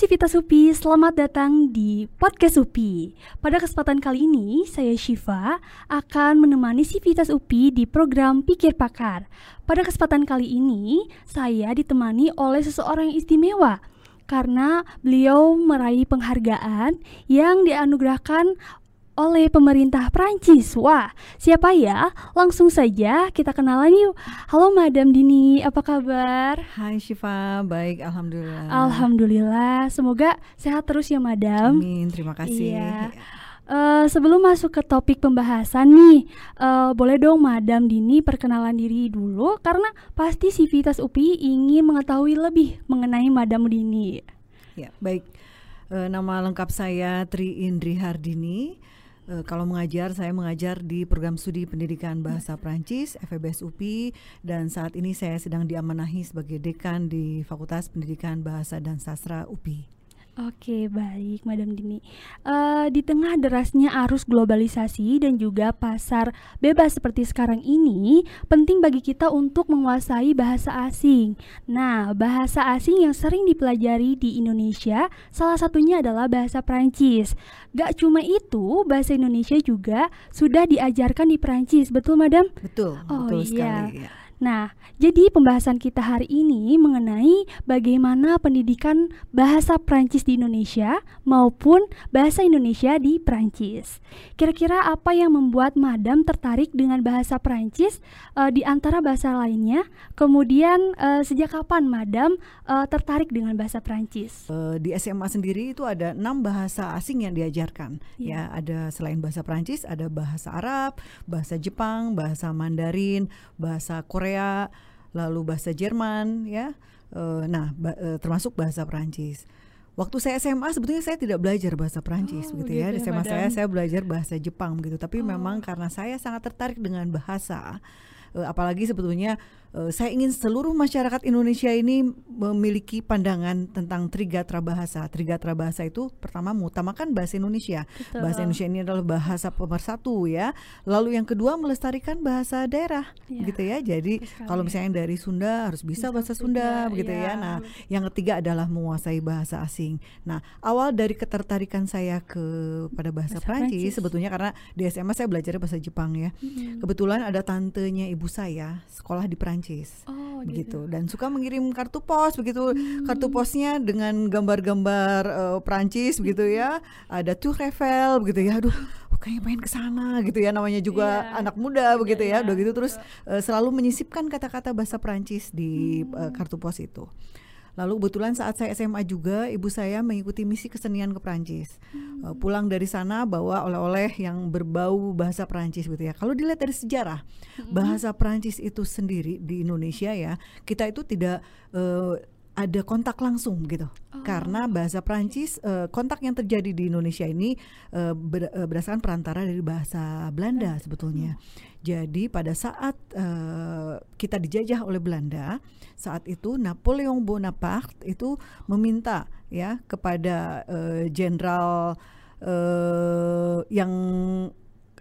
Sivitas Upi, selamat datang di Podcast Upi. Pada kesempatan kali ini, saya Shiva akan menemani Sivitas Upi di program Pikir Pakar. Pada kesempatan kali ini, saya ditemani oleh seseorang yang istimewa karena beliau meraih penghargaan yang dianugerahkan oleh pemerintah Prancis. Wah, siapa ya? Langsung saja kita kenalan yuk. Halo Madam Dini, apa kabar? Hai Syifa, baik alhamdulillah. Alhamdulillah, semoga sehat terus ya Madam. Amin, terima kasih. Iya. Uh, sebelum masuk ke topik pembahasan nih, uh, boleh dong Madam Dini perkenalan diri dulu karena pasti Sivitas UPI ingin mengetahui lebih mengenai Madam Dini. Ya, baik. Uh, nama lengkap saya Tri Indri Hardini. Uh, kalau mengajar, saya mengajar di program studi pendidikan bahasa Prancis FEBS UPI dan saat ini saya sedang diamanahi sebagai dekan di Fakultas Pendidikan Bahasa dan Sastra UPI. Oke, baik, Madam Dini. Uh, di tengah derasnya arus globalisasi dan juga pasar bebas seperti sekarang ini, penting bagi kita untuk menguasai bahasa asing. Nah, bahasa asing yang sering dipelajari di Indonesia, salah satunya adalah bahasa Prancis. Gak cuma itu, bahasa Indonesia juga sudah diajarkan di Prancis, betul, Madam? Betul, oh, betul iya. sekali. Ya. Nah, jadi pembahasan kita hari ini mengenai bagaimana pendidikan bahasa Prancis di Indonesia maupun bahasa Indonesia di Prancis. Kira-kira apa yang membuat Madam tertarik dengan bahasa Prancis uh, di antara bahasa lainnya? Kemudian uh, sejak kapan Madam uh, tertarik dengan bahasa Prancis? Uh, di SMA sendiri itu ada enam bahasa asing yang diajarkan. Yeah. Ya, ada selain bahasa Prancis ada bahasa Arab, bahasa Jepang, bahasa Mandarin, bahasa Korea Korea, lalu bahasa Jerman ya. Uh, nah, ba uh, termasuk bahasa Perancis. Waktu saya SMA sebetulnya saya tidak belajar bahasa Perancis oh, gitu, ya. Di SMA saya saya belajar bahasa Jepang gitu. Tapi oh. memang karena saya sangat tertarik dengan bahasa, uh, apalagi sebetulnya saya ingin seluruh masyarakat Indonesia ini memiliki pandangan tentang trigatra bahasa. Trigatra bahasa itu pertama mengutamakan bahasa Indonesia. Betul. Bahasa Indonesia ini adalah bahasa pemersatu ya. Lalu yang kedua melestarikan bahasa daerah ya. gitu ya. Jadi kalau misalnya dari Sunda harus bisa, bisa bahasa Sunda juga, begitu ya. ya. Nah, yang ketiga adalah menguasai bahasa asing. Nah, awal dari ketertarikan saya ke pada bahasa, bahasa Prancis, sebetulnya karena di SMA saya belajar bahasa Jepang ya. Hmm. Kebetulan ada tantenya ibu saya sekolah di Prancis Prancis oh, begitu gitu. dan suka mengirim kartu pos begitu hmm. kartu posnya dengan gambar-gambar uh, Prancis begitu ya ada Tour Eiffel begitu ya aduh kayaknya pengen ke sana gitu ya namanya juga yeah. anak muda yeah, begitu ya yeah. udah gitu terus uh, selalu menyisipkan kata-kata bahasa Prancis di hmm. uh, kartu pos itu Lalu kebetulan saat saya SMA juga ibu saya mengikuti misi kesenian ke Prancis. Hmm. Uh, pulang dari sana bawa oleh-oleh yang berbau bahasa Prancis gitu ya. Kalau dilihat dari sejarah hmm. bahasa Prancis itu sendiri di Indonesia ya, kita itu tidak uh, ada kontak langsung gitu oh. karena bahasa Prancis uh, kontak yang terjadi di Indonesia ini uh, ber, uh, berdasarkan perantara dari bahasa Belanda sebetulnya. Hmm. Jadi pada saat uh, kita dijajah oleh Belanda, saat itu Napoleon Bonaparte itu meminta ya kepada jenderal uh, uh, yang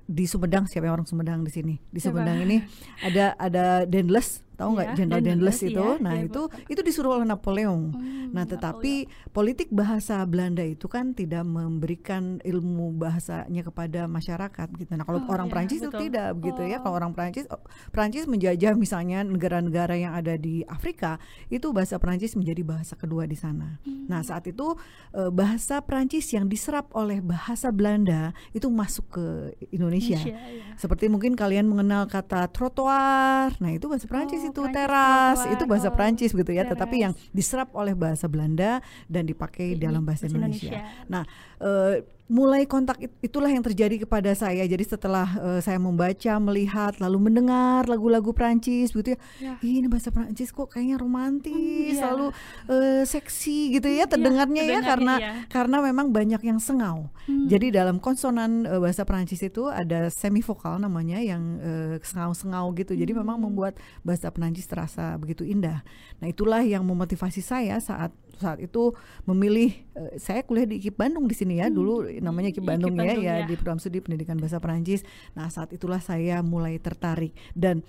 di Sumedang siapa yang orang Sumedang di sini? Di Sumedang ini ada ada Dendles tahu nggak ya, Jenderal Dendles itu ya, nah ya, itu itu disuruh oleh Napoleon hmm, nah tetapi Napoleon. politik bahasa Belanda itu kan tidak memberikan ilmu bahasanya kepada masyarakat gitu nah kalau oh, orang ya, Prancis betul. itu tidak begitu oh. ya kalau orang Prancis oh, Prancis menjajah misalnya negara-negara yang ada di Afrika itu bahasa Prancis menjadi bahasa kedua di sana hmm. nah saat itu eh, bahasa Prancis yang diserap oleh bahasa Belanda itu masuk ke Indonesia, Indonesia ya. seperti mungkin kalian mengenal kata trotoar nah itu bahasa Prancis oh itu Prancis teras itu bahasa Prancis gitu ya teras. tetapi yang diserap oleh bahasa Belanda dan dipakai Ini, dalam bahasa Indonesia. Indonesia. Nah, uh, mulai kontak itulah yang terjadi kepada saya. Jadi setelah uh, saya membaca, melihat, lalu mendengar lagu-lagu Prancis gitu ya, ya. ini bahasa Prancis kok kayaknya romantis, hmm, lalu uh, seksi gitu ya iya, terdengarnya ya, ya karena ya. karena memang banyak yang sengau. Hmm. Jadi dalam konsonan uh, bahasa Prancis itu ada semivokal namanya yang uh, sengau-sengau gitu. Jadi hmm. memang membuat bahasa Prancis terasa begitu indah. Nah, itulah yang memotivasi saya saat saat itu memilih uh, saya kuliah di IKIP Bandung di sini ya hmm. dulu namanya IKIP Bandung, IKIP Bandung ya, ya, ya di program studi pendidikan bahasa Perancis. Nah, saat itulah saya mulai tertarik dan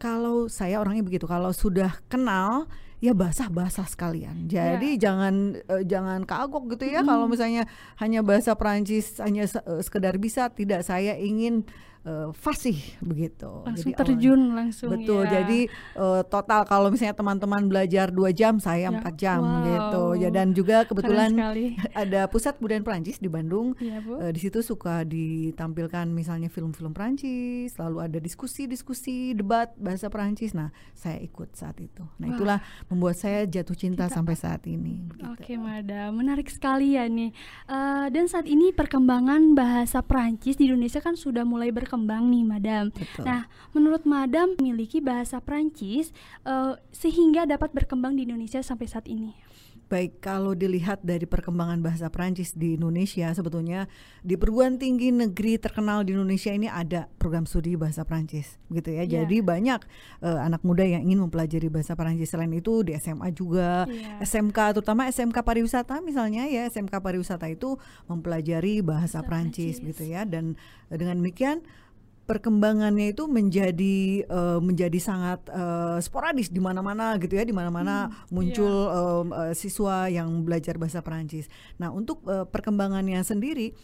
kalau saya orangnya begitu, kalau sudah kenal ya basah-basah sekalian. Jadi Ya. jangan eh, jangan kagok gitu ya Mm. kalau misalnya hanya bahasa Perancis hanya eh, sekedar bisa, tidak saya ingin eh, fasih begitu. Langsung Jadi terjun langsung Betul. ya. Jadi eh, total kalau misalnya teman-teman belajar dua jam, saya Ya, empat jam wow. gitu. Ya dan juga kebetulan ada pusat budaya Perancis di Bandung. Bu. Eh, di situ suka ditampilkan misalnya film-film Perancis, lalu ada diskusi-diskusi, debat bahasa Perancis. Nah, saya ikut saat itu. Nah, Wah. itulah membuat saya jatuh cinta Cinta. sampai saat ini. Oke, Madam. Menarik sekali ya nih. Eh, dan saat ini perkembangan bahasa Prancis di Indonesia kan sudah mulai berkembang nih, Madam. Betul. Nah, menurut Madam memiliki bahasa Prancis eh, sehingga dapat berkembang di Indonesia sampai saat ini. Baik, kalau dilihat dari perkembangan bahasa Prancis di Indonesia, sebetulnya di perguruan tinggi negeri terkenal di Indonesia ini ada program studi bahasa Prancis, gitu ya. Iya. Jadi banyak eh, anak muda yang ingin mempelajari bahasa Prancis. Selain itu di SMA juga, Iya. SMK, terutama SMK pariwisata misalnya ya, SMK pariwisata itu mempelajari bahasa Bahasa Prancis, Prancis. gitu ya. Dan dengan demikian perkembangannya itu menjadi eh, menjadi sangat eh, sporadis di mana-mana gitu ya di mana-mana muncul em, eh, siswa yang belajar bahasa Perancis. Nah untuk eh, perkembangannya sendiri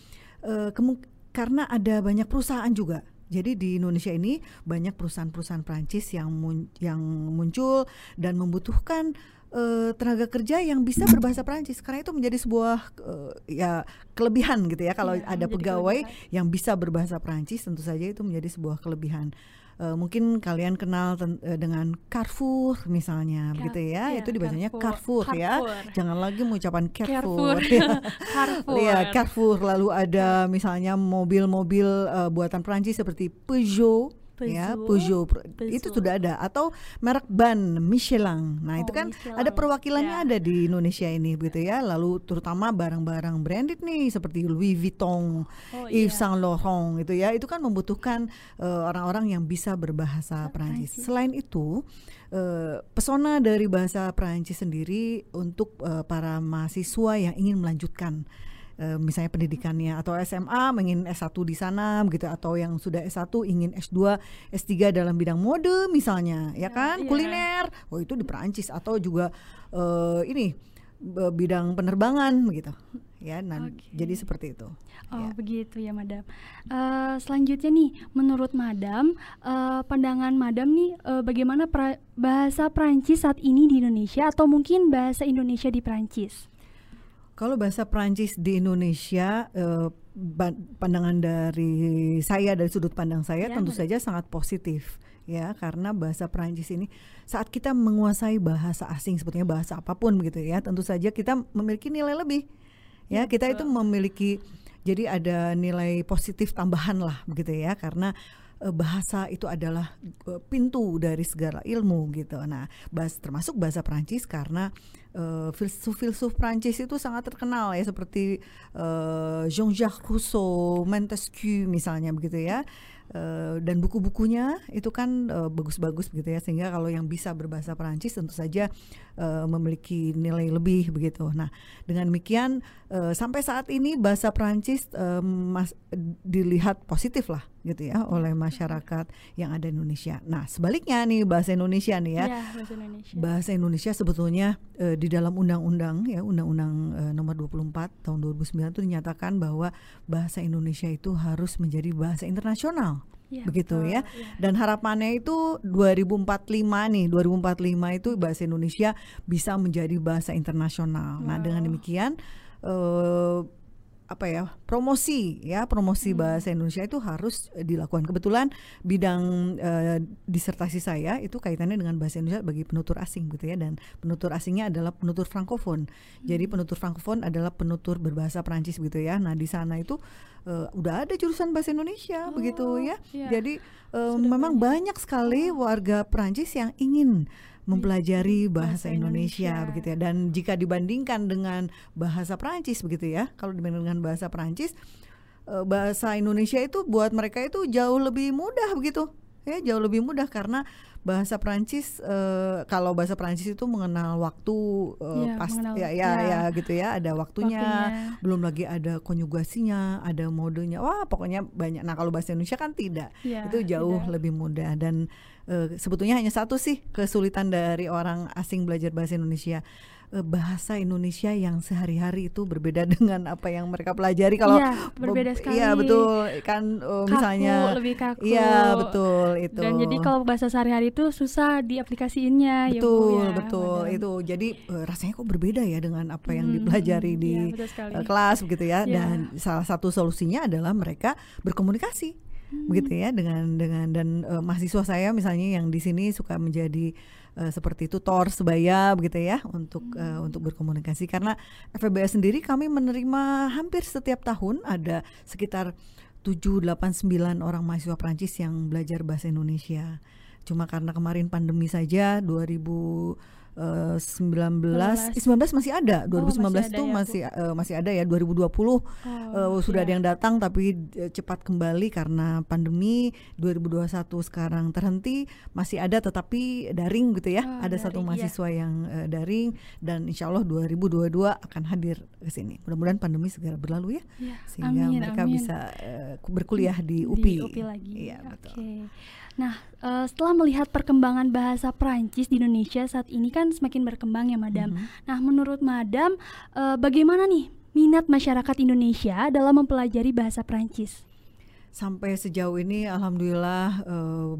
kemu- karena ada banyak perusahaan juga. Jadi di Indonesia ini banyak perusahaan-perusahaan Prancis yang mun- yang muncul dan membutuhkan eh, tenaga kerja yang bisa berbahasa Prancis karena itu menjadi sebuah eh, ya kelebihan gitu ya kalau Iya, ada pegawai kelebihan. yang bisa berbahasa Prancis tentu saja itu menjadi sebuah kelebihan. Eh, mungkin kalian kenal ten- eh, dengan Carrefour misalnya Car- begitu ya. iya, itu dibacanya Carrefour. Carrefour, ya. Carrefour. Jangan lagi mengucapkan Carrefour. Carrefour. ya. Carrefour. Iya, Carrefour. Lalu ada misalnya mobil-mobil eh, buatan Prancis seperti Peugeot, ya, Peugeot. Peugeot. Itu Peugeot. sudah ada atau merek ban Michelin. Nah, itu Oh, kan Michelin. ada perwakilannya Ya. ada di Indonesia ini begitu ya. Lalu terutama barang-barang branded nih seperti Louis Vuitton, Oh, Yves iya. Saint Laurent itu ya. Itu kan membutuhkan eh, orang-orang yang bisa berbahasa Prancis. Prancis. Selain itu, eh, pesona dari bahasa Prancis sendiri untuk eh, para mahasiswa yang ingin melanjutkan eh, misalnya pendidikannya atau SMA ingin S1 di sana begitu atau yang sudah S1 ingin S2, S3 dalam bidang mode misalnya ya kan iya. kuliner. Oh itu di Perancis atau juga eh, ini bidang penerbangan begitu. Ya, nah Oke. jadi seperti itu. Oh Ya. begitu ya Madam. Eh, selanjutnya nih, menurut Madam, eh, pandangan Madam nih, eh, bagaimana pra- bahasa Prancis saat ini di Indonesia atau mungkin bahasa Indonesia di Prancis? Kalau bahasa Prancis di Indonesia, eh, pandangan dari saya dari sudut pandang saya Ya, tentu betul. saja sangat positif ya karena bahasa Prancis ini saat kita menguasai bahasa asing sebetulnya bahasa apa pun begitu ya tentu saja kita memiliki nilai lebih ya Ya, kita itu memiliki jadi ada nilai positif tambahan lah begitu ya karena eh, bahasa itu adalah eh, pintu dari segala ilmu gitu. Nah, bahas termasuk bahasa Prancis karena eh, filsuf-filsuf Prancis itu sangat terkenal ya seperti eh, Jean-Jacques Rousseau, Montesquieu misalnya begitu ya. Eh, dan buku-bukunya itu kan eh, bagus-bagus begitu ya sehingga kalau yang bisa berbahasa Prancis tentu saja eh, memiliki nilai lebih begitu. Nah, dengan demikian eh, sampai saat ini bahasa Prancis eh, mas- dilihat positif lah gitu ya oleh masyarakat yang ada di Indonesia. Nah, sebaliknya nih bahasa Indonesia nih ya. Ya, bahasa Indonesia. Bahasa Indonesia sebetulnya eh, di dalam undang-undang ya Undang-Undang eh, Nomor 24 tahun 2009 itu dinyatakan bahwa bahasa Indonesia itu harus menjadi bahasa internasional. Ya, begitu betul, ya. Dan harapannya itu 2045 nih, 2045 itu bahasa Indonesia bisa menjadi bahasa internasional. Nah, dengan Wow. demikian eh apa ya promosi ya promosi Hmm. bahasa Indonesia itu harus dilakukan kebetulan bidang eh, disertasi saya itu kaitannya dengan bahasa Indonesia bagi penutur asing gitu ya dan penutur asingnya adalah penutur frankofon jadi Hmm. penutur frankofon adalah penutur berbahasa Perancis gitu ya nah di sana itu eh, udah ada jurusan bahasa Indonesia begitu Oh, ya iya. jadi Sudah memang banyak. banyak sekali warga Perancis yang ingin mempelajari bahasa bahasa Indonesia, Indonesia. begitu ya. Dan jika dibandingkan dengan bahasa Perancis begitu ya, kalau dibandingkan dengan bahasa Perancis, eh, bahasa Indonesia itu buat mereka itu jauh lebih mudah begitu. Ya jauh lebih mudah karena bahasa Prancis uh, kalau bahasa Prancis itu mengenal waktu uh, Iya, pas mengenal- ya, ya ya. ya gitu ya ada waktunya, Waktunya. belum lagi ada konjugasinya ada modenya wah pokoknya banyak nah kalau bahasa Indonesia kan tidak Ya, itu jauh tidak. lebih mudah dan eh, sebetulnya hanya satu sih kesulitan dari orang asing belajar bahasa Indonesia Eh, bahasa Indonesia yang sehari-hari itu berbeda dengan apa yang mereka pelajari kalau Iya, berbeda be- sekali. Iya betul kan eh, Kaku, misalnya lebih kaku. Iya betul itu Dan jadi kalau bahasa sehari-hari itu susah diaplikasiinnya ya Bu betul ya, betul Madam. itu jadi eh, rasanya kok berbeda ya dengan apa yang Hmm, dipelajari hmm, di sekali. eh, kelas begitu ya Iya. dan salah satu solusinya adalah mereka berkomunikasi Hmm. begitu ya dengan dengan dan eh, mahasiswa saya misalnya yang di sini suka menjadi eh, seperti tutor sebaya begitu ya untuk Hmm. untuk berkomunikasi karena FEBS sendiri kami menerima hampir setiap tahun ada sekitar 7 8 9 orang mahasiswa Prancis yang belajar bahasa Indonesia. Cuma karena kemarin pandemi saja 2019 eh, 19 masih ada. 2019 Oh, masih ada itu ya, masih eh, masih ada ya 2020 Oh, eh, sudah ada iya. yang datang tapi eh, cepat kembali karena pandemi 2021 sekarang terhenti masih ada tetapi daring gitu ya Oh, ada satu daring, iya. mahasiswa yang eh, daring dan insya Allah 2022 akan hadir ke sini mudah-mudahan pandemi segera berlalu ya Iya, sehingga amin, mereka amin. bisa eh, berkuliah di UPI Di UPI lagi. iya betul Oke. Nah, eh, setelah melihat perkembangan bahasa Prancis di Indonesia saat ini kan semakin berkembang ya, Madam. Mhm. Nah, menurut Madam, eh, bagaimana nih minat masyarakat Indonesia dalam mempelajari bahasa Prancis? sampai sejauh ini alhamdulillah eh,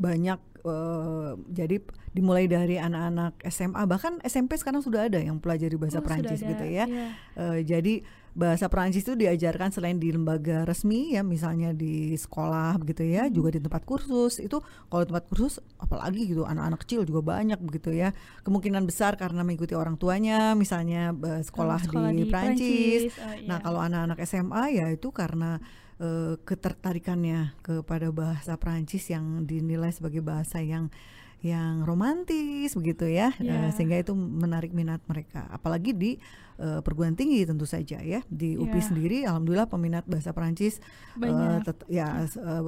banyak eh, jadi dimulai dari anak-anak SMA bahkan SMP sekarang sudah ada yang pelajari bahasa Oh, ada, gitu ya iya. Eh, jadi bahasa Prancis itu diajarkan selain di lembaga resmi ya misalnya di sekolah begitu ya Hmm. juga di tempat kursus itu kalau tempat kursus apalagi gitu anak-anak kecil juga banyak begitu ya kemungkinan besar karena mengikuti orang tuanya misalnya sekolah, sekolah di, di Prancis Prancis, oh, nah iya. kalau anak-anak SMA ya itu karena eh, ketertarikannya kepada bahasa Prancis yang dinilai sebagai bahasa yang yang romantis begitu ya Iya. Eh, sehingga itu menarik minat mereka apalagi di eh, perguruan tinggi tentu saja ya di UPI Iya. sendiri alhamdulillah peminat bahasa Prancis Banyak. tet- ya eh,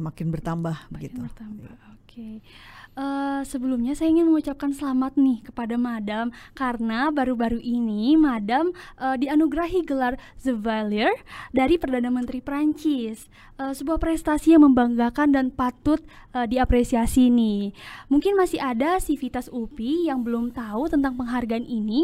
makin bertambah Makin begitu bertambah. Oke. Eh, sebelumnya saya ingin mengucapkan selamat nih kepada Madam karena baru-baru ini Madam eh, dianugerahi gelar Chevalier dari Perdana Menteri Prancis. Eh, sebuah prestasi yang membanggakan dan patut eh, diapresiasi nih. Mungkin masih ada Civitas UPI yang belum tahu tentang penghargaan ini.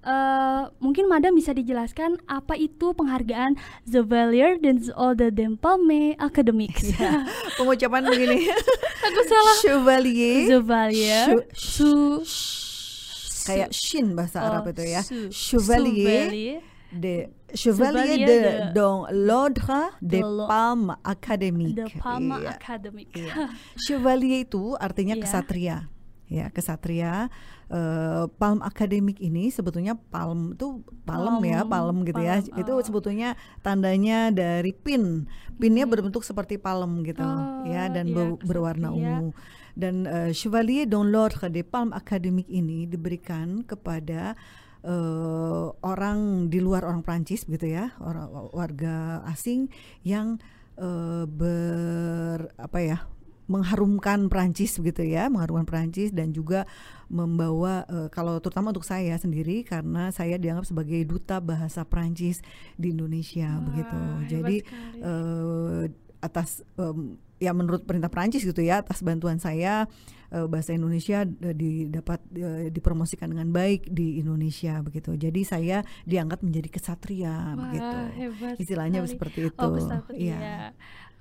Eh, mungkin Madam bisa dijelaskan apa itu penghargaan Chevalier des Ordres de Palme Academics. Ya, pengucapan begini Aku salah. chevalier Chevalier Chu- su kayak shin bahasa Oh, Arab itu ya su- chevalier Chevalier de chevalier de, de- dans l'ordre de des palmes académiques de Palma Iya. Academic. Iya. Chevalier itu artinya Iya. kesatria. Ya, kesatria. Eh, palm akademik ini sebetulnya palm itu palem ya, Palm, palem gitu ya. palem, Itu oh. sebetulnya tandanya dari pin. Pinnya Mhm. berbentuk seperti palem gitu Oh, ya dan iya, ber- berwarna kesatria. ungu. Dan eh, Chevalier dans l'ordre des palmes académiques ini diberikan kepada eh, orang di luar orang Prancis begitu ya, orang warga asing yang eh, ber apa ya mengharumkan Prancis begitu ya, mengharumkan Prancis dan juga membawa eh, kalau terutama untuk saya sendiri karena saya dianggap sebagai duta bahasa Prancis di Indonesia Wah, begitu. Jadi eh, atas em, ya menurut perintah Prancis gitu ya atas bantuan saya eh, bahasa Indonesia eh, didapat eh, dipromosikan dengan baik di Indonesia begitu. Jadi saya diangkat menjadi kesatria Wah, begitu. Istilahnya sekali. seperti itu. Oh, kesatria. Iya.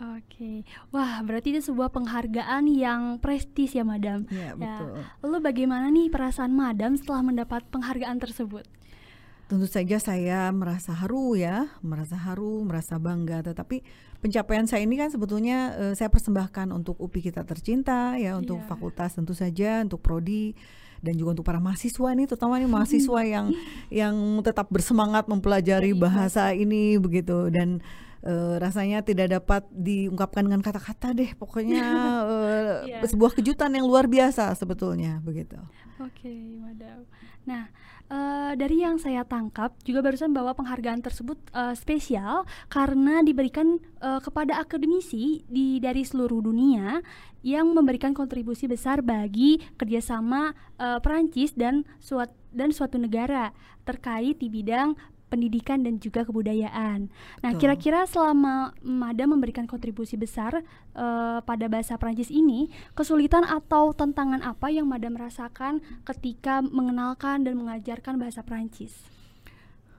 Oke. Wah, berarti itu sebuah penghargaan yang prestis ya, Madam. Iya, betul. Lalu bagaimana nih perasaan Madam setelah mendapat penghargaan tersebut? Tentu saja saya merasa haru ya, merasa haru, merasa bangga. Tetapi pencapaian saya ini kan sebetulnya eh, saya persembahkan untuk UPI kita tercinta ya, untuk Iya. fakultas tentu saja, untuk prodi dan juga untuk para mahasiswa nih, terutama nih mahasiswa yang yang tetap bersemangat mempelajari Iya. bahasa ini begitu dan uh, rasanya tidak dapat diungkapkan dengan kata-kata deh. Pokoknya uh, yeah. sebuah kejutan yang luar biasa sebetulnya begitu. Oke, okay, madam. Nah, uh, dari yang saya tangkap juga barusan bahwa penghargaan tersebut uh, spesial karena diberikan uh, kepada akademisi di dari seluruh dunia yang memberikan kontribusi besar bagi kerjasama uh, Perancis dan suat dan suatu negara terkait di bidang pendidikan dan juga kebudayaan. Nah, kira-kira selama Madam memberikan kontribusi besar uh, pada bahasa Prancis ini, kesulitan atau tantangan apa yang Madam rasakan ketika mengenalkan dan mengajarkan bahasa Prancis?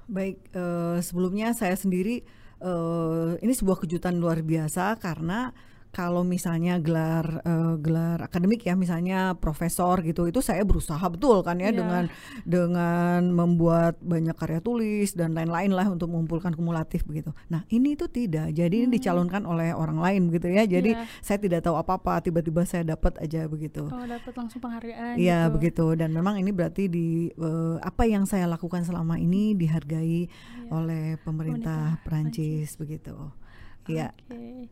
Baik, uh, sebelumnya saya sendiri uh, ini sebuah kejutan luar biasa karena kalau misalnya gelar uh, gelar akademik ya misalnya profesor gitu itu saya berusaha betul kan ya yeah. dengan dengan membuat banyak karya tulis dan lain-lain lah untuk mengumpulkan kumulatif begitu. Nah ini itu tidak jadi hmm. ini dicalonkan oleh orang lain gitu ya jadi yeah. saya tidak tahu apa-apa tiba-tiba saya dapat aja begitu. Oh dapat langsung penghargaan. Iya gitu. begitu dan memang ini berarti di uh, apa yang saya lakukan selama ini dihargai yeah. oleh pemerintah Perancis begitu. Iya. Okay.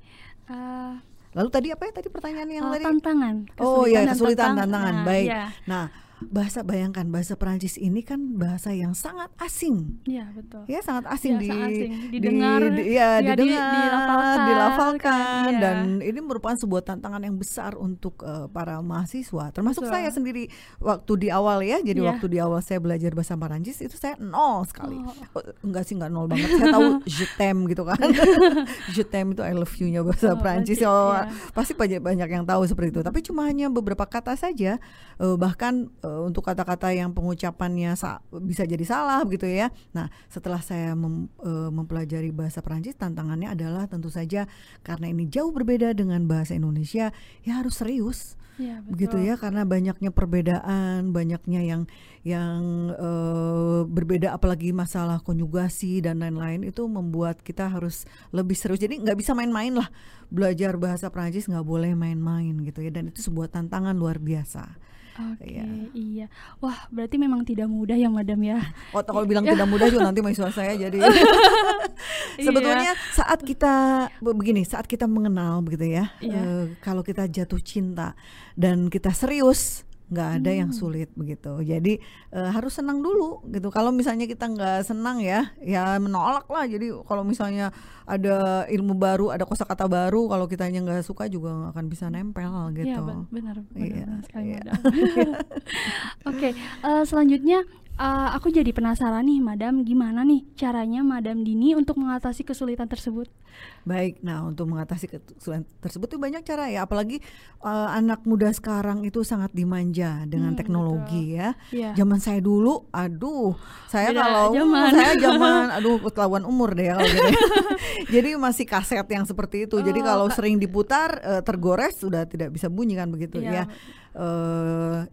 Uh, Lalu tadi apa ya tadi pertanyaan yang uh, tadi? Tantangan. Oh iya kesulitan tantangan. Nah, Baik. Iya. Nah bahasa bayangkan bahasa Perancis ini kan bahasa yang sangat asing. Iya betul. Ya sangat asing, ya, di, asing. didengar, di, ya, ya didengar, di, dilafalkan, dilafalkan kan, ya. dan ini merupakan sebuah tantangan yang besar untuk uh, para mahasiswa, termasuk betul. saya sendiri waktu di awal ya. Jadi ya. waktu di awal saya belajar bahasa Perancis itu saya nol sekali. Oh. Oh, enggak sih enggak nol banget. saya tahu je t'aime gitu kan. je t'aime itu I love you-nya bahasa oh, Perancis. Oh, ya. pasti banyak banyak yang tahu seperti itu. Tapi cuma hanya beberapa kata saja uh, bahkan uh, uh, untuk kata-kata yang pengucapannya bisa jadi salah gitu ya. Nah, setelah saya mem uh, mempelajari bahasa Perancis, tantangannya adalah tentu saja karena ini jauh berbeda dengan bahasa Indonesia, ya harus serius. Ya, begitu ya karena banyaknya perbedaan, banyaknya yang yang uh, berbeda apalagi masalah konjugasi dan lain-lain itu membuat kita harus lebih serius. Jadi nggak bisa main-main lah belajar bahasa Prancis nggak boleh main-main gitu ya dan itu sebuah tantangan luar biasa. Oke, okay, iya. iya. Wah, berarti memang tidak mudah ya, Madam ya. Oh, kalau bilang tidak mudah juga nanti mahasiswa saya jadi. Sebetulnya iya. saat kita begini, saat kita mengenal begitu ya, iya. uh, kalau kita jatuh cinta dan kita serius nggak ada hmm. yang sulit begitu. Jadi uh, harus senang dulu gitu. Kalau misalnya kita nggak senang ya, ya menolak lah. Jadi kalau misalnya ada ilmu baru, ada kosakata baru, kalau kitanya nggak suka juga nggak akan bisa nempel gitu. Iya benar, benar, iya, sekali. Iya. Oke, okay, uh, eh, selanjutnya Uh, aku jadi penasaran nih, Madam, gimana nih caranya Madam Dini untuk mengatasi kesulitan tersebut? Baik, nah untuk mengatasi kesulitan tersebut itu banyak cara ya, apalagi uh, anak muda sekarang itu sangat dimanja dengan hmm, teknologi betul. ya. Yeah. Zaman saya dulu, aduh, saya Beda kalau zaman. saya zaman, aduh ketahuan umur deh kalau gitu. Ya. jadi masih kaset yang seperti itu. Oh, jadi kalau sering diputar uh, tergores sudah tidak bisa bunyi kan begitu yeah. ya. Uh,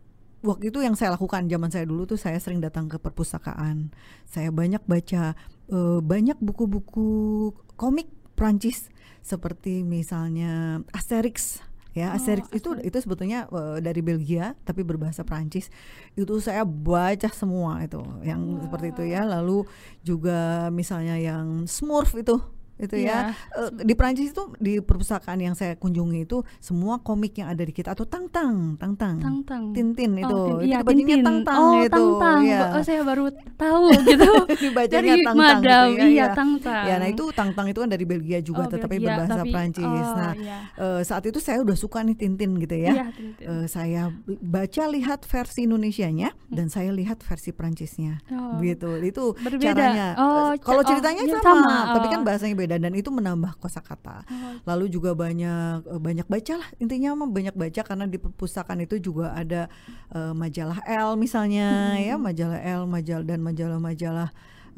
waktu itu yang saya lakukan zaman saya dulu tuh saya sering datang ke perpustakaan. Saya banyak baca uh, banyak buku-buku komik Prancis seperti misalnya Asterix ya. Oh, Asterix itu itu sebetulnya uh, dari Belgia tapi berbahasa Prancis itu saya baca semua itu yang wow. seperti itu ya. Lalu juga misalnya yang Smurf itu itu yeah. ya uh, di Prancis itu di perpustakaan yang saya kunjungi itu semua komik yang ada di kita atau tang tang tang tang tang tang tintin itu oh, tin, itu bacanya tang tang oh, itu tang -tang. Ya. oh saya baru tahu gitu dibacanya dari tang tang gitu ya, iya tang tang ya nah itu tang tang itu kan dari Belgia juga oh, tetapi Belgia, berbahasa tapi, Prancis oh, nah yeah. uh, saat itu saya udah suka nih tintin gitu ya yeah, Uh, saya baca lihat versi Indonesianya hmm. dan saya lihat versi Prancisnya oh. gitu itu Berbeda. caranya oh, kalau ceritanya oh, sama, sama. Oh. tapi kan bahasanya beda beda dan itu menambah kosakata. Oh. Lalu juga banyak uh, banyak baca lah intinya mah banyak baca karena di perpustakaan itu juga ada uh, majalah L misalnya hmm. ya majalah L majal dan majalah-majalah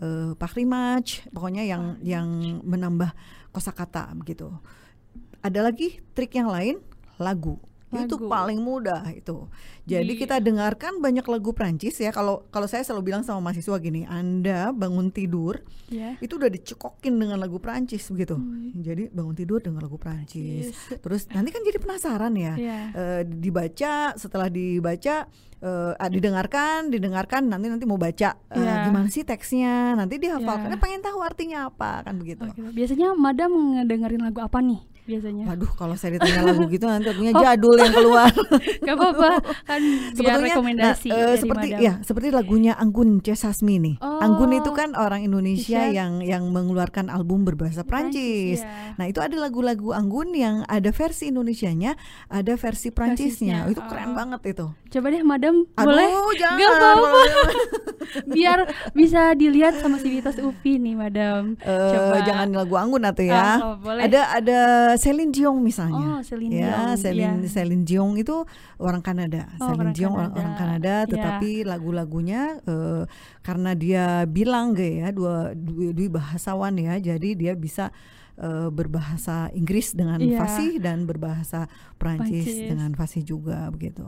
uh, Pak Rimaj pokoknya yang oh. yang menambah kosakata begitu. Ada lagi trik yang lain lagu Itu Lagu. paling mudah itu. Jadi Di- kita dengarkan banyak lagu Prancis ya. Kalau kalau saya selalu bilang sama mahasiswa gini, Anda bangun tidur Ya. itu udah dicekokin dengan lagu Prancis begitu. Hmm. Jadi bangun tidur dengan lagu Prancis. Yes. Terus nanti kan jadi penasaran ya. Iya. Eh, dibaca setelah dibaca eh, ah, didengarkan didengarkan nanti nanti mau baca Iya. gimana sih teksnya nanti dihafalkan Iya. pengen tahu artinya apa kan begitu. Oke. Biasanya Madam ngedengerin lagu apa nih biasanya? Waduh kalau saya ditanya lagu gitu nanti lagunya jadul yang keluar. Gak apa-apa kan Sebetulnya rekomendasi nah, dari seperti Madam. ya seperti lagunya Anggun C Sasmi nih. Oh. Anggun itu kan orang Indonesia yang yang mengeluarkan album berbahasa Prancis. ya. Nah, itu ada lagu-lagu Anggun yang ada versi Indonesianya, ada versi Prancisnya. Versinya. Itu keren Oh. banget itu. Coba deh Madam Aduh, boleh jangan. Gak apa-apa. biar bisa dilihat sama Sivitas Upi nih Madam. Eh, Coba. jangan lagu Anggun atau ya. Oh, oh, boleh. Ada ada Celine Dion misalnya. Oh, Celine ya, Dion, Celine iya. Celine Dion itu orang Kanada. Oh, Celine orang Dion orang, Kanada. orang Kanada, Iya. tetapi lagu-lagunya eh, karena dia bilang gak ya dua dua, dua bahasawan ya, jadi dia bisa eh, berbahasa Inggris dengan Iya. fasih dan berbahasa Prancis dengan fasih juga begitu.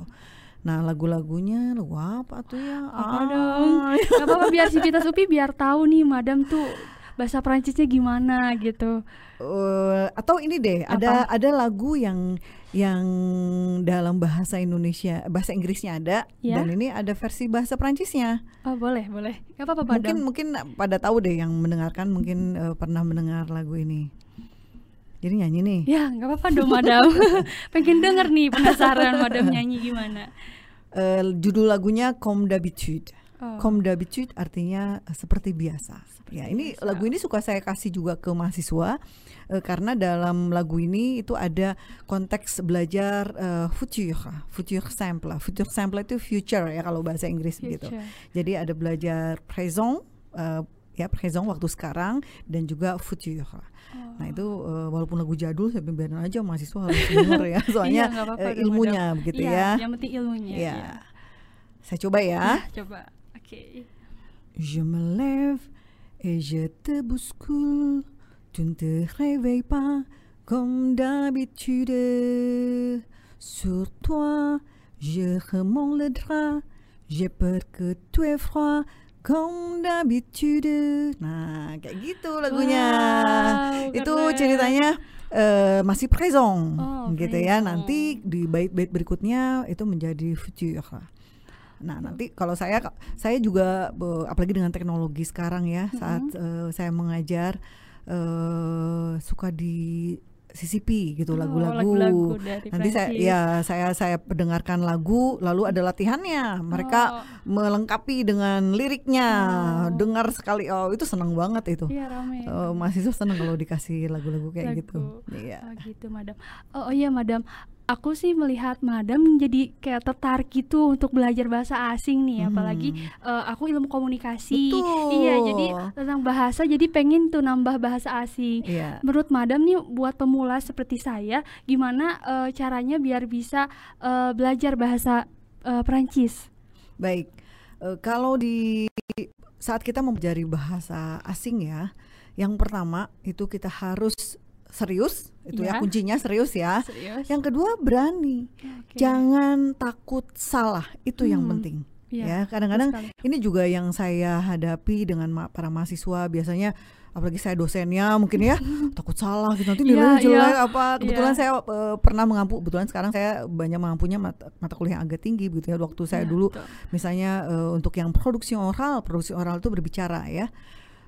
Nah lagu-lagunya lagu apa tuh ya? Apa Ah, dong? Gak apa-apa biar Sivitas Upi biar tahu nih Madam tuh bahasa Prancisnya gimana gitu. Eh, atau ini deh ada ada lagu yang yang dalam bahasa Indonesia bahasa Inggrisnya ada Ya. dan ini ada versi bahasa Prancisnya Oh boleh boleh. Gak apa-apa mungkin mungkin pada tahu deh yang mendengarkan mungkin eh, pernah mendengar lagu ini jadi nyanyi nih Ya nggak apa-apa dong Madam. Pengen denger nih penasaran Madam nyanyi gimana. Eh, judul lagunya Comme d'habitude Oh. Comme d'habitude artinya eh, seperti biasa. ya, ini biasa. lagu ini suka saya kasih juga ke mahasiswa eh, karena dalam lagu ini itu ada konteks belajar eh, futur, futur simple. Futur simple itu future ya kalau bahasa Inggris begitu. Future. Jadi ada belajar présent eh, ya présent waktu sekarang dan juga futur. Nah itu eh, walaupun lagu jadul saya biarin aja mahasiswa harus denger ya soalnya Iya, apa-apa eh, dong, ilmunya begitu Iya, ya. Yang penting ilmunya. Iya. iya. Saya coba ya. Coba. Oke. Je me lève et je te bouscule. Tu ne te réveilles pas comme d'habitude. Sur toi, je remonte le drap. J'ai peur que tu aies froid comme d'habitude. Nah, kayak gitu lagunya. Wow, Itu keren. ceritanya eh, masih présent Oh, gitu ya. Nanti di bait-bait berikutnya itu menjadi futur. Nah nanti kalau saya saya juga apalagi dengan teknologi sekarang ya saat eh, saya mengajar eh, suka di CCP gitu Oh, lagu-lagu. dari nanti saya ya saya saya pendengarkan lagu lalu ada latihannya. Mereka Oh, melengkapi dengan liriknya. Oh. Dengar sekali oh itu seneng banget itu. iya rame. Eh, mahasiswa seneng kalau dikasih lagu-lagu kayak Lagu. gitu. Iya. Oh gitu, Madam. Oh, oh iya, Madam. Aku sih melihat Madam jadi kayak tertarik gitu untuk belajar bahasa asing nih, apalagi eh, aku ilmu komunikasi. Hmm. Betul. Iya, jadi tentang bahasa jadi pengen tuh nambah bahasa asing. Iya. Menurut Madam nih buat pemula seperti saya, gimana eh, caranya biar bisa eh, belajar bahasa eh, Perancis? Baik, Eh, kalau di saat kita mempelajari bahasa asing ya, yang pertama itu kita harus serius, itu ya Iya. kuncinya serius ya. Serius? Yang kedua berani, Oke. jangan takut salah, itu yang Hmm, penting. Iya, ya, kadang-kadang ini juga yang saya hadapi dengan ma- para mahasiswa biasanya apalagi saya dosennya mungkin ya takut salah gitu nanti Iya, nilainya iya. jelek apa kebetulan Iya. saya eh, pernah mengampu kebetulan sekarang saya banyak mengampunya mata, mata kuliah yang agak tinggi begitu ya waktu saya Iya, dulu betul. misalnya eh, untuk yang produksi oral produksi oral itu berbicara ya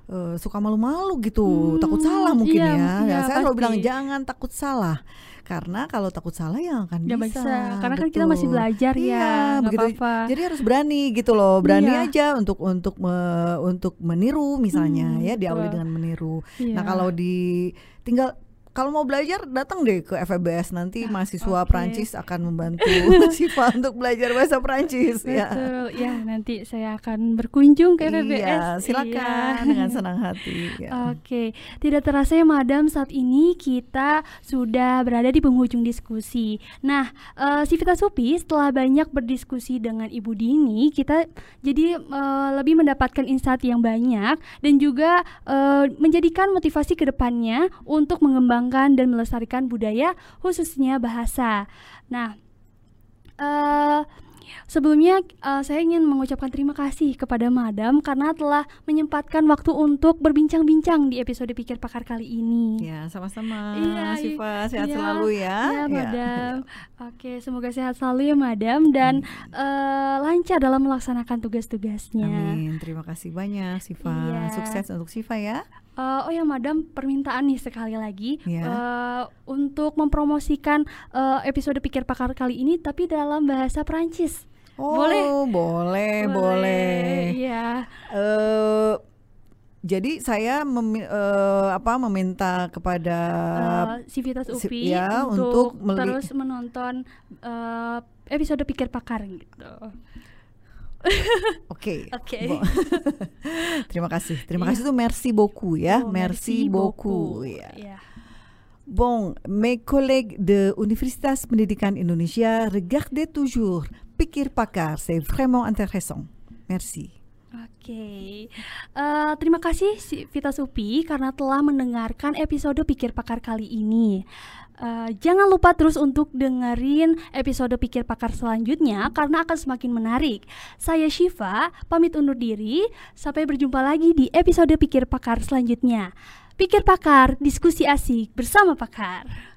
eh, suka malu-malu gitu Hmm, takut salah mungkin iya, ya, iya, Ya, saya selalu bilang jangan takut salah karena kalau takut salah ya akan bisa bisa, karena kan kita masih betul. belajar ya, Iya, nggak begitu. apa-apa. jadi harus berani gitu loh berani Iya. aja untuk untuk me- untuk meniru misalnya Hmm, ya diawali betul. dengan meniru Iya. nah kalau di tinggal kalau mau belajar datang deh ke FEBS nanti mahasiswa oke. Prancis akan membantu Siva untuk belajar bahasa Prancis ya. Betul, ya nanti saya akan berkunjung ke PBS. Iya, silakan Iya. dengan senang hati. ya. Oke, tidak terasa ya Madam saat ini kita sudah berada di penghujung diskusi. Nah, eh, Sivita Supi setelah banyak berdiskusi dengan Ibu Dini, kita jadi eh, lebih mendapatkan insight yang banyak dan juga eh, menjadikan motivasi ke depannya untuk mengembangkan dan melestarikan budaya khususnya bahasa. Nah, Uh, Sebelumnya uh, saya ingin mengucapkan terima kasih kepada Madam karena telah menyempatkan waktu untuk berbincang-bincang di episode Pikir Pakar kali ini. Ya, sama-sama. Iya, Siva, sehat iya, selalu ya. Iya, Madam. Oke, semoga sehat selalu ya Madam dan uh, lancar dalam melaksanakan tugas-tugasnya. Amin. Terima kasih banyak Siva. Iya. Sukses untuk Siva ya. Uh, oh ya Madam, permintaan nih sekali lagi Ya. uh, untuk mempromosikan uh, episode Pikir Pakar kali ini tapi dalam bahasa Prancis. Oh, Boleh? boleh, boleh. Iya. Eh, jadi saya memi- eh, apa meminta kepada uh, Civitas si- UPI ya, untuk, untuk terus menonton uh, episode Pikir Pakar gitu. Oke. Oke. Terima kasih. Terima Iya. kasih tuh merci beaucoup ya. Oh, merci, beaucoup. ya. Iya. Bon, mes collègues de Universitas Pendidikan Indonesia, regardez toujours Pikir Pakar, c'est vraiment intéressant. Merci. Oke, Eh, terima kasih si Vita Supi karena telah mendengarkan episode Pikir Pakar kali ini. Eh, jangan lupa terus untuk dengerin episode Pikir Pakar selanjutnya karena akan semakin menarik. Saya Shiva, pamit undur diri. Sampai berjumpa lagi di episode Pikir Pakar selanjutnya. Pikir Pakar, diskusi asik bersama pakar.